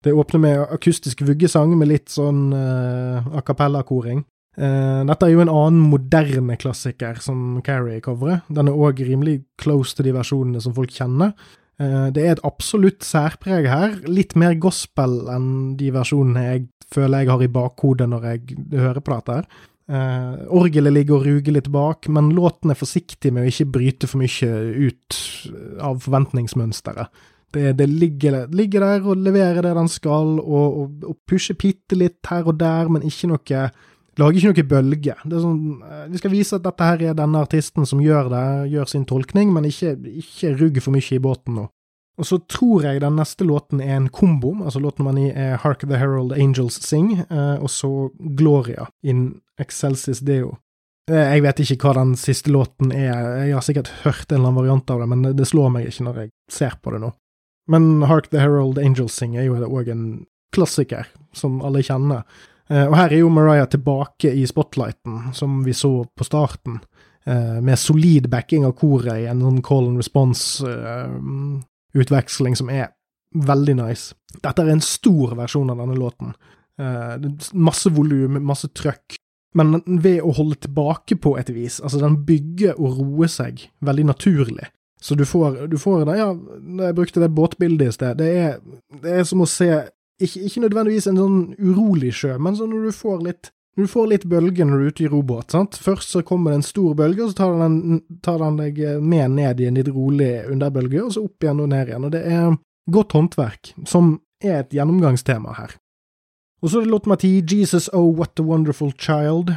Det åpner med akustisk vuggesang med litt sånn uh, a cappella-koring. Uh, dette er jo en annen moderne klassiker som Carrie covrer. Den er òg rimelig close til de versjonene som folk kjenner. Det er et absolutt særpreg her. Litt mer gospel enn de versjonene jeg føler jeg har i bakhodet når jeg hører på dette. her. Uh, orgelet ligger og ruger litt bak, men låten er forsiktig med å ikke bryte for mye ut av forventningsmønsteret. Det, det ligger, ligger, der og leverer det den skal, og, og, og pusher bitte litt her og der, men ikke noe lager ikke noe bølge. Det er sånn, eh, Vi skal vise at dette her er denne artisten som gjør det, gjør sin tolkning, men ikke, ikke rugg for mye i båten nå. Og så tror jeg den neste låten er en kombo. altså Låt nummer ni er Hark the Herald Angels Sing, eh, og så Gloria in Excelsis Deo. Eh, jeg vet ikke hva den siste låten er, jeg har sikkert hørt en eller annen variant av det, men det, slår meg ikke når jeg ser på det nå. Men Hark the Herald Angels Sing er jo òg en klassiker som alle kjenner. Eh, og her er jo Mariah tilbake i spotlighten, som vi så på starten, med solid backing av koret i en sånn call and response-utveksling eh, som er veldig nice. Dette er en stor versjon av denne låten. Masse volum, masse trøkk. Men ved å holde tilbake på et vis, altså den bygger og roer seg veldig naturlig. Så du får, du får det, ja, jeg brukte det båtbildet i sted, det er, det er som å se ikke, ikke, nødvendigvis en sånn urolig sjø, men sånn når du får litt du får litt bølger når du er ute i robåt. sant? Først så kommer det en stor bølge, og så tar den, tar den deg med ned i en litt rolig underbølge, og så opp igjen og ned igjen. Og det er godt håndverk, som er et gjennomgangstema her. Og så er det låt nummer ti, Jesus Oh What a Wonderful Child.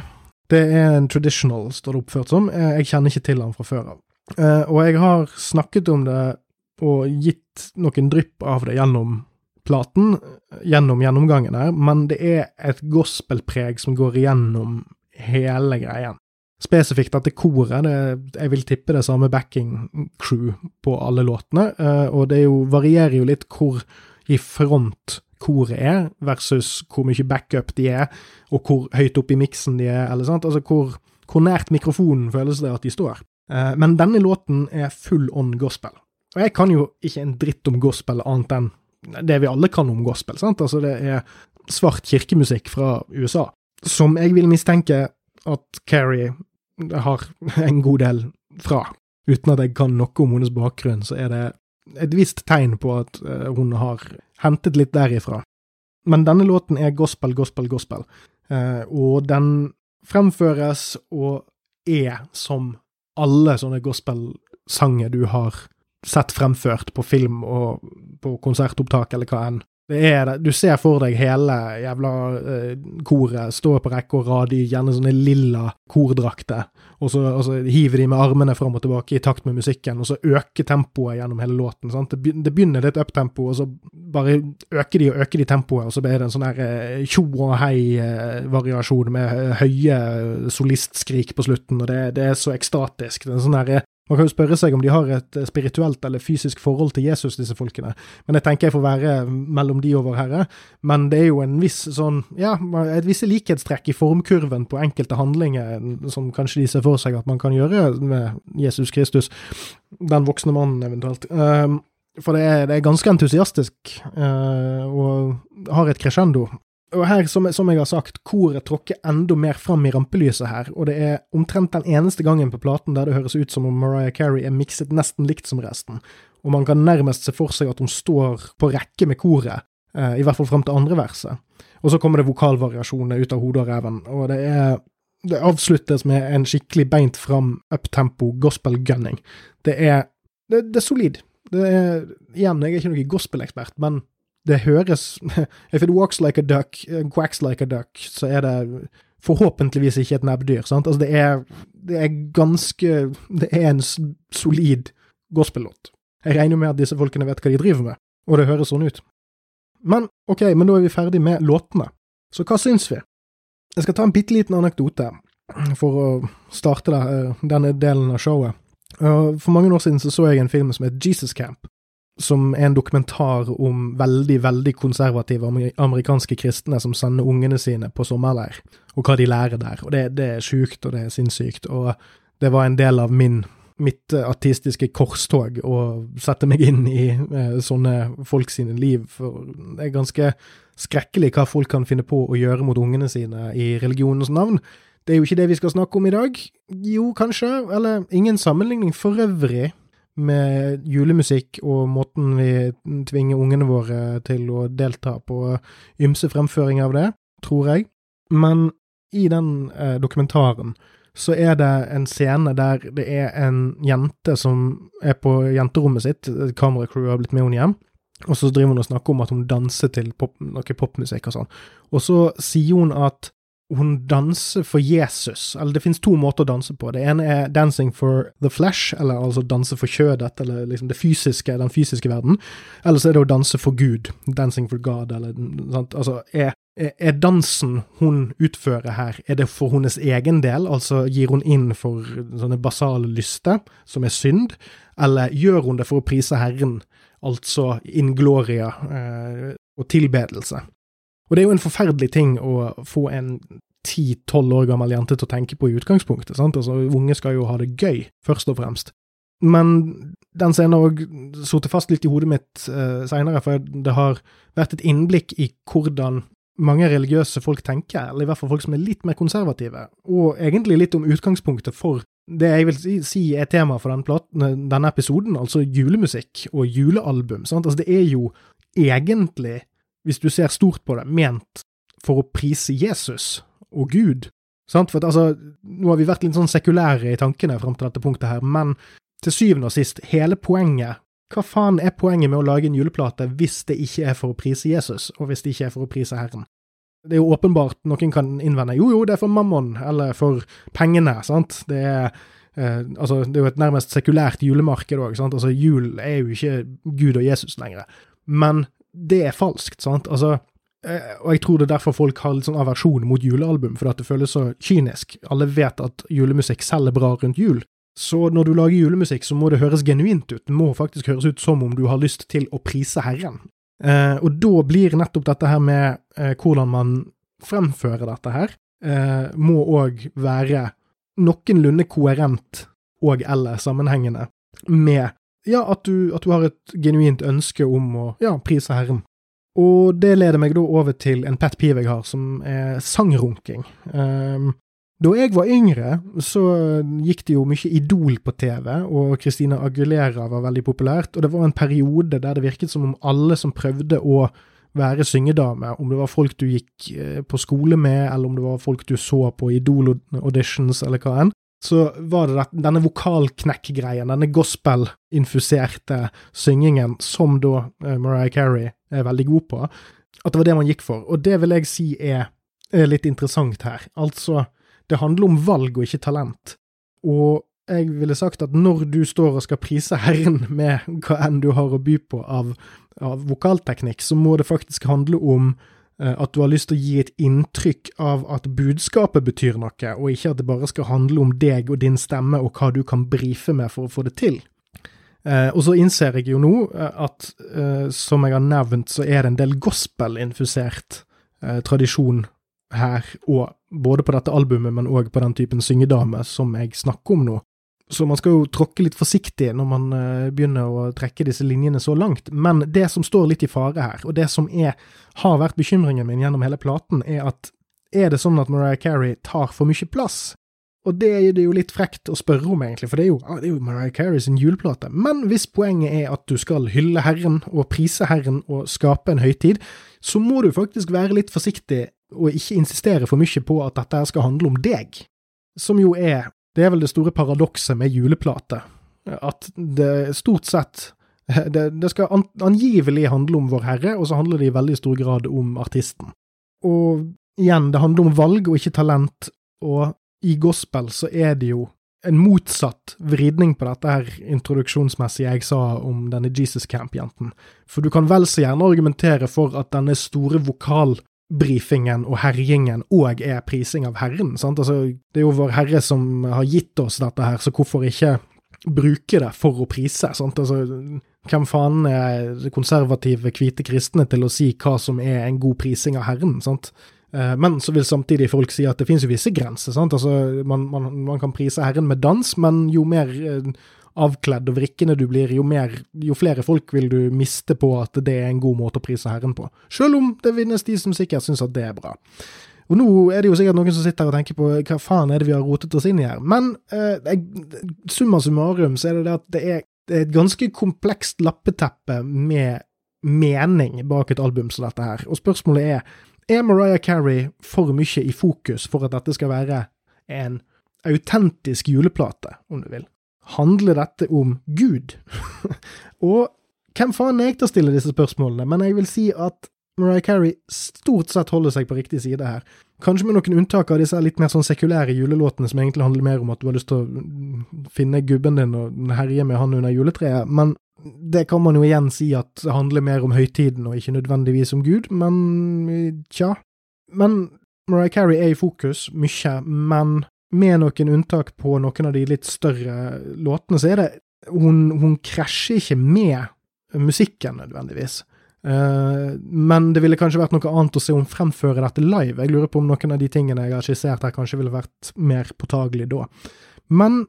Det er en traditional, står det oppført som. Eh, Jeg kjenner ikke til den fra før av. Eh, Og jeg har snakket om det og gitt noen drypp av det gjennom platen, gjennom gjennomgangen her, men det er et gospelpreg som går igjennom hele greien. Spesifikt dette koret, det, jeg vil tippe det samme backing crew på alle låtene, eh, og det jo, varierer jo litt hvor i front koret er, versus hvor mye backup de er, og hvor høyt oppe i miksen de er, eller sant, altså hvor, hvor nært mikrofonen føles det at de står. Eh, Men denne låten er full on gospel. Og jeg kan jo ikke en dritt om gospel annet enn det vi alle kan om gospel, sant, altså det er svart kirkemusikk fra USA, som jeg vil mistenke at Carrie har en god del fra. Uten at jeg kan noe om hennes bakgrunn, så er det et visst tegn på at eh, hun har hentet litt derifra. Men denne låten er gospel, gospel, gospel, Eh, og den fremføres og er som alle sånne gospelsanger du har sett fremført på film og på konsertopptak eller hva enn. Det er det. Du ser for deg hele jævla eh, koret stå på rekke og rad i gjerne sånne lilla kordrakter, og så, og hiver de med armene fram og tilbake i takt med musikken, og så øker tempoet gjennom hele låten. sant? Det, be- det begynner litt uptempo, og så bare øker de og øker de tempoet, og så blir det en sånn her eh, tjo og hei-variasjon med eh, høye solistskrik på slutten, og det, det er så ekstatisk. Det er en sånn der, man kan jo spørre seg om de har et eh, spirituelt eller fysisk forhold til Jesus, disse folkene. Men jeg tenker jeg får være mellom de og vår Herre. Men det er jo en viss sånn, ja, et visse likhetstrekk i formkurven på enkelte handlinger som kanskje de ser for seg at man kan gjøre med Jesus Kristus, den voksne mannen eventuelt. Um, for det er, det er ganske entusiastisk, eh, og har et crescendo. Og her, som, som jeg har sagt, koret tråkker enda mer fram i rampelyset her, og det er omtrent den eneste gangen på platen der det høres ut som om Mariah Carey er mikset nesten likt som resten, og man kan nærmest se for seg at hun står på rekke med koret, eh, i hvert fall fram til andre verset. Og så kommer det vokalvariasjoner ut av hodet og reven, og det er det avsluttes med en skikkelig beint fram uptempo gospel-gunning. Det er det, det er solid. Det er, igjen, jeg er ikke noen gospel-ekspert, men det høres If it walks like a duck, uh, quacks like a duck, så er det forhåpentligvis ikke et nebbdyr. sant? Altså, det er, det er ganske Det er en solid gospellåt. Jeg regner med at disse folkene vet hva de driver med, og det høres sånn ut. Men ok, men da er vi ferdig med låtene. Så hva syns vi? Jeg skal ta en bitte liten anekdote for å starte eh, denne delen av showet. Uh, For mange år siden så, så jeg en film som het Jesus Camp, som er en dokumentar om veldig, veldig konservative amerikanske kristne som sender ungene sine på sommerleir, og hva de lærer der. Og det, det er sjukt, og det er sinnssykt, og det var en del av min mitt artistiske korstog å sette meg inn i eh, sånne folk sine liv, for det er ganske skrekkelig hva folk kan finne på å gjøre mot ungene sine i religionens navn. Det er jo ikke det vi skal snakke om i dag. Jo, kanskje, eller ingen sammenligning for øvrig med julemusikk og måten vi tvinger ungene våre til å delta på ymse fremføring av det, tror jeg. Men i den eh, dokumentaren så er det en scene der det er en jente som er på jenterommet sitt, kameracrew har blitt med henne hjem, og så driver hun og snakker om at hun danser til pop, noe popmusikk og sånn. Og så sier hun at hun danser for Jesus, eller det finnes to måter å danse på. Det ene er dancing for the flesh, eller altså danse for kjødet, eller liksom det fysiske, den fysiske verden. Eller så er det å danse for Gud, dancing for God, eller sant. Altså, er er dansen hun utfører her, er det for hennes egen del, altså gir hun inn for sånne basale lyster, som er synd, eller gjør hun det for å prise Herren, altså in gloria eh, og tilbedelse? Og det er jo en forferdelig ting å få en 10-12 år gammel jente til å tenke på i utgangspunktet. sant? Altså, Unge skal jo ha det gøy, først og fremst. Men den scenen har òg sittet fast litt i hodet mitt eh, seinere, for det har vært et innblikk i hvordan mange religiøse folk tenker, eller i hvert fall folk som er litt mer konservative, og egentlig litt om utgangspunktet for det jeg vil si, er tema for denne, platen, denne episoden, altså julemusikk og julealbum. sant? Altså, det er jo egentlig, hvis du ser stort på det, ment for å prise Jesus og Gud. Sant? For at, altså, nå har vi vært litt sånn sekulære i tankene fram til dette punktet her, men til syvende og sist, hele poenget Hva faen er poenget med å lage en juleplate hvis det ikke er for å prise Jesus, og hvis det ikke er for å prise Herren? det er jo åpenbart noen kan innvende jo, jo, det er for mammon, eller for pengene, sant. Det er, eh, altså, det er jo et nærmest sekulært julemarked òg, sant. Altså, jul er jo ikke Gud og Jesus lenger. Men det er falskt, sant. Altså, eh, og jeg tror det er derfor folk har litt sånn aversjon mot julealbum, fordi at det føles så kynisk. Alle vet at julemusikk selger bra rundt jul. Så når du lager julemusikk, så må det høres genuint ut. Det må faktisk høres ut som om du har lyst til å prise Herren. Eh, og da blir nettopp dette her med eh, hvordan man fremfører dette her, eh, må òg være noenlunde koherent og eller sammenhengende med ja, at du, at du har et genuint ønske om å ja, prise Herren. Og det leder meg da over til en pet piv jeg har, som er sangrunking. Um, da jeg var yngre, så gikk det jo mye Idol på TV, og Christina Aguilera var veldig populært, og det var en periode der det virket som om alle som prøvde å være syngedame, om det var folk du gikk eh, på skole med, eller om det var folk du så på Idol-auditions, eller hva enn, så var det denne vokalknekk-greien, denne gospel-infuserte syngingen, som da eh, Mariah Carey er veldig god på, at det var det man gikk for. Og det vil jeg si er, er litt interessant her. Altså, det handler om valg og ikke talent. Og jeg ville sagt at når du står og skal prise Herren med hva enn du har å by på av, av vokalteknikk, så må det faktisk handle om at du har lyst til å gi et inntrykk av at budskapet betyr noe, og ikke at det bare skal handle om deg og din stemme og hva du kan brife med for å få det til. Eh, og så innser jeg jo nå eh, at, eh, som jeg har nevnt, så er det en del gospel-infusert eh, tradisjon her, og både på dette albumet, men òg på den typen syngedame som jeg snakker om nå. Så man skal jo tråkke litt forsiktig når man uh, begynner å trekke disse linjene så langt. Men det som står litt i fare her, og det som er, har vært bekymringen min gjennom hele platen, er at er det sånn at Mariah Carey tar for mye plass? Og det er det jo litt frekt å spørre om, egentlig, for det er jo, det er jo Mariah Carey sin juleplate. Men hvis poenget er at du skal hylle Herren og prise Herren og skape en høytid, så må du faktisk være litt forsiktig og ikke insistere for mye på at dette skal handle om deg, som jo er Det er vel det store paradokset med juleplate, at det stort sett det, det skal angivelig handle om Vår Herre, og så handler det i veldig stor grad om artisten. Og igjen, det handler om valg og ikke talent, og i gospel så er det jo en motsatt vridning på dette her introduksjonsmessige jeg sa om denne Jesus Camp-jenten. For du kan vel så gjerne argumentere for at denne store vokal brifingen og herjingen òg er prising av Herren. sant? Altså, det er jo Vår Herre som har gitt oss dette her, så hvorfor ikke bruke det for å prise? sant? Altså, hvem faen er konservative, hvite kristne til å si hva som er en god prising av Herren? sant? Eh, men så vil samtidig folk si at det finnes jo visse grenser. sant? Altså, man, man, man kan prise Herren med dans, men jo mer eh, avkledd og vrikkende du blir, jo, mer, jo flere folk vil du miste på at det er en god måte å prise Herren på. Selv om det vinnes de som sikkert syns at det er bra. Og nå er det jo sikkert noen som sitter her og tenker på hva faen er det vi har rotet oss inn i her. Men eh, summa summarum så er det det at det er, et ganske komplekst lappeteppe med mening bak et album som dette her. Og spørsmålet er er Mariah Carey for mye i fokus for at dette skal være en autentisk juleplate, om du vil? Handler dette om Gud? og hvem faen er jeg til å stille disse spørsmålene, men jeg vil si at Mariah Carey stort sett holder seg på riktig side her. Kanskje med noen unntak av disse litt mer sånn sekulære julelåtene som egentlig handler mer om at du har lyst til å finne gubben din og herje med han under juletreet, men det kan man jo igjen si at det handler mer om høytiden og ikke nødvendigvis om Gud, men tja. Men Mariah Carey er i fokus, mye, men med noen unntak på noen av de litt større låtene, så er det Hun, hun krasjer ikke med musikken nødvendigvis. Uh, men det ville kanskje vært noe annet å se om fremføre dette live. Jeg lurer på om noen av de tingene jeg har skissert her, kanskje ville vært mer påtagelig da. Men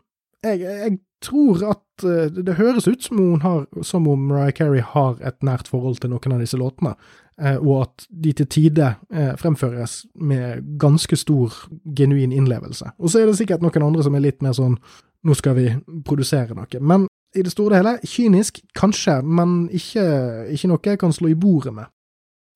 jeg, jeg tror at uh, det høres ut som, hun har, som om Mariah Carey har et nært forhold til noen av disse låtene. Eh, og at de til tider eh, fremføres med ganske stor, genuin innlevelse. Og så er det sikkert noen andre som er litt mer sånn nå skal vi produsere noe. Men i det store og hele, kynisk, kanskje, men ikke, ikke noe jeg kan slå i bordet med.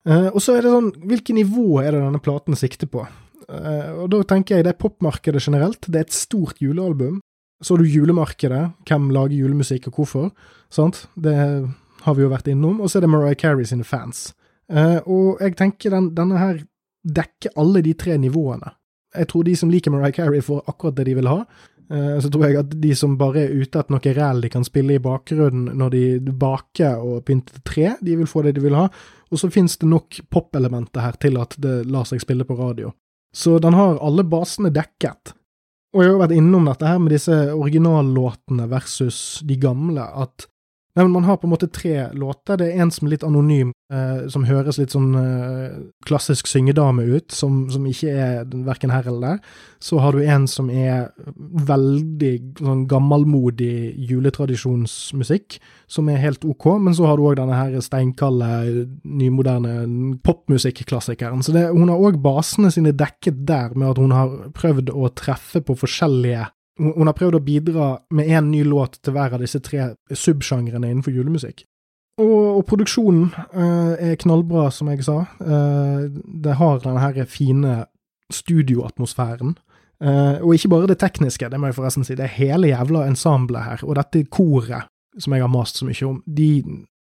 Eh, og så er det sånn, hvilket nivå er det denne platen sikter på? og da tenker jeg det er popmarkedet generelt, det er et stort julealbum. Så har du julemarkedet, hvem lager julemusikk og hvorfor, sant? Det har vi jo vært innom. Og så er det Mariah Carey sine fans. Uh, og jeg tenker den, denne her dekker alle de tre nivåene. Jeg tror de som liker Mariah Carey, får akkurat det de vil ha. Uh, så tror jeg at de som bare er ute etter noe ræl de kan spille i bakgrunnen når de baker og pynter tre, de vil få det de vil ha. Og så finnes det nok pop-elementer her til at det lar seg spille på radio. Så den har alle basene dekket. Og jeg har jo vært innom dette her med disse originallåtene versus de gamle, at Nei, men Man har på en måte tre låter. Det er en som er litt anonym, eh, som høres litt sånn eh, klassisk syngedame ut, som, som ikke er verken her eller der. Så har du en som er veldig sånn gammelmodig juletradisjonsmusikk, som er helt ok, men så har du òg denne her steinkalde, nymoderne popmusikklassikeren. Så det, hun har òg basene sine dekket der, med at hun har prøvd å treffe på forskjellige hun har prøvd å bidra med én ny låt til hver av disse tre subsjangrene innenfor julemusikk. Og, og produksjonen uh, er knallbra, som jeg sa. Uh, det har denne her fine studioatmosfæren. Uh, og ikke bare det tekniske, det må jeg forresten si. Det er hele jævla ensemblet her. Og dette koret, som jeg har mast så mye om, de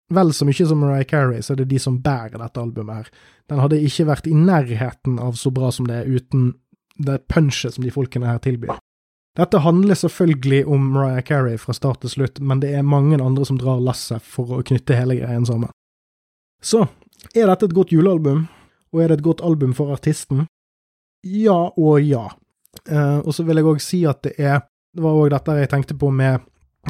Vel så mye som Mariah Carey, så er det de som bærer dette albumet her. Den hadde ikke vært i nærheten av så bra som det er uten det punchet som de folkene her tilbyr. Dette handler selvfølgelig om Mariah Carey fra start til slutt, men det er mange andre som drar lasset for å knytte hele greien sammen. Så, er dette et godt julealbum, og er det et godt album for artisten? Ja og ja. Eh, og så vil jeg òg si at det er Det var òg dette jeg tenkte på med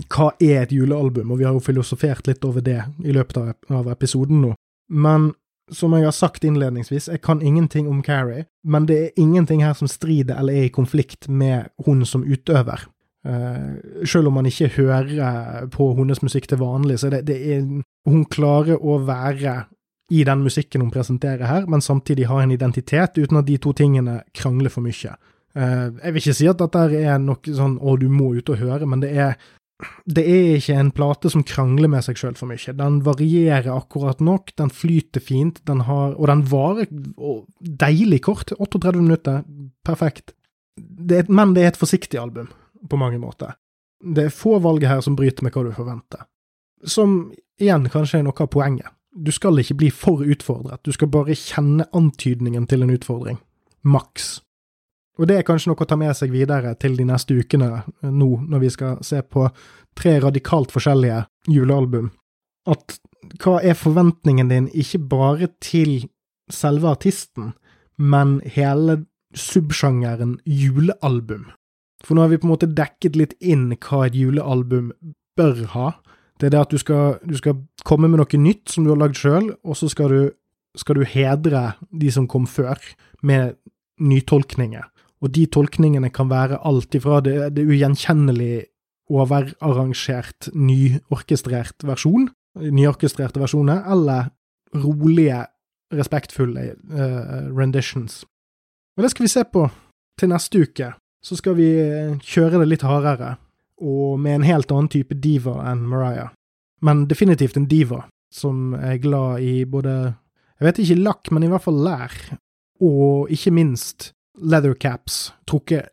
hva er et julealbum, og vi har jo filosofert litt over det i løpet av episoden nå. Men som jeg har sagt innledningsvis, jeg kan ingenting om Carrie, men det er ingenting her som strider eller er i konflikt med hun som utøver. Uh, selv om man ikke hører på hennes musikk til vanlig, så det, det er Hun klarer å være i den musikken hun presenterer her, men samtidig ha en identitet, uten at de to tingene krangler for mye. Uh, jeg vil ikke si at dette er noe sånn 'å, du må ut og høre', men det er det er ikke en plate som krangler med seg sjøl for mye. Den varierer akkurat nok, den flyter fint, den har, og den varer deilig kort. 38 minutter, perfekt. Det er, men det er et forsiktig album, på mange måter. Det er få valg her som bryter med hva du forventer. Som igjen kanskje er noe av poenget. Du skal ikke bli for utfordret, du skal bare kjenne antydningen til en utfordring. Maks. Og det er kanskje noe å ta med seg videre til de neste ukene, nå når vi skal se på tre radikalt forskjellige julealbum. At hva er forventningen din, ikke bare til selve artisten, men hele subsjangeren julealbum? For nå har vi på en måte dekket litt inn hva et julealbum bør ha. Det er det at du skal, du skal komme med noe nytt som du har lagd sjøl, og så skal du, skal du hedre de som kom før, med nytolkninger. Og de tolkningene kan være alt ifra det, det ugjenkjennelig overarrangert, nyorkestrert versjon, nyorkestrerte versjoner, eller rolige, respektfulle uh, renditions. Og det skal vi se på til neste uke. Så skal vi eh, kjøre det litt hardere, og med en helt annen type diva enn Mariah. Men definitivt en diva, som er glad i både Jeg vet ikke lakk, men i hvert fall lær. Og ikke minst leathercaps trukket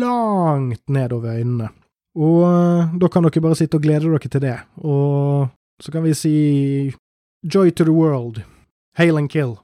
langt nedover øynene. Og eh, da kan dere bare sitte og glede dere til det. Og så kan vi si Joy to the world. Hail and kill.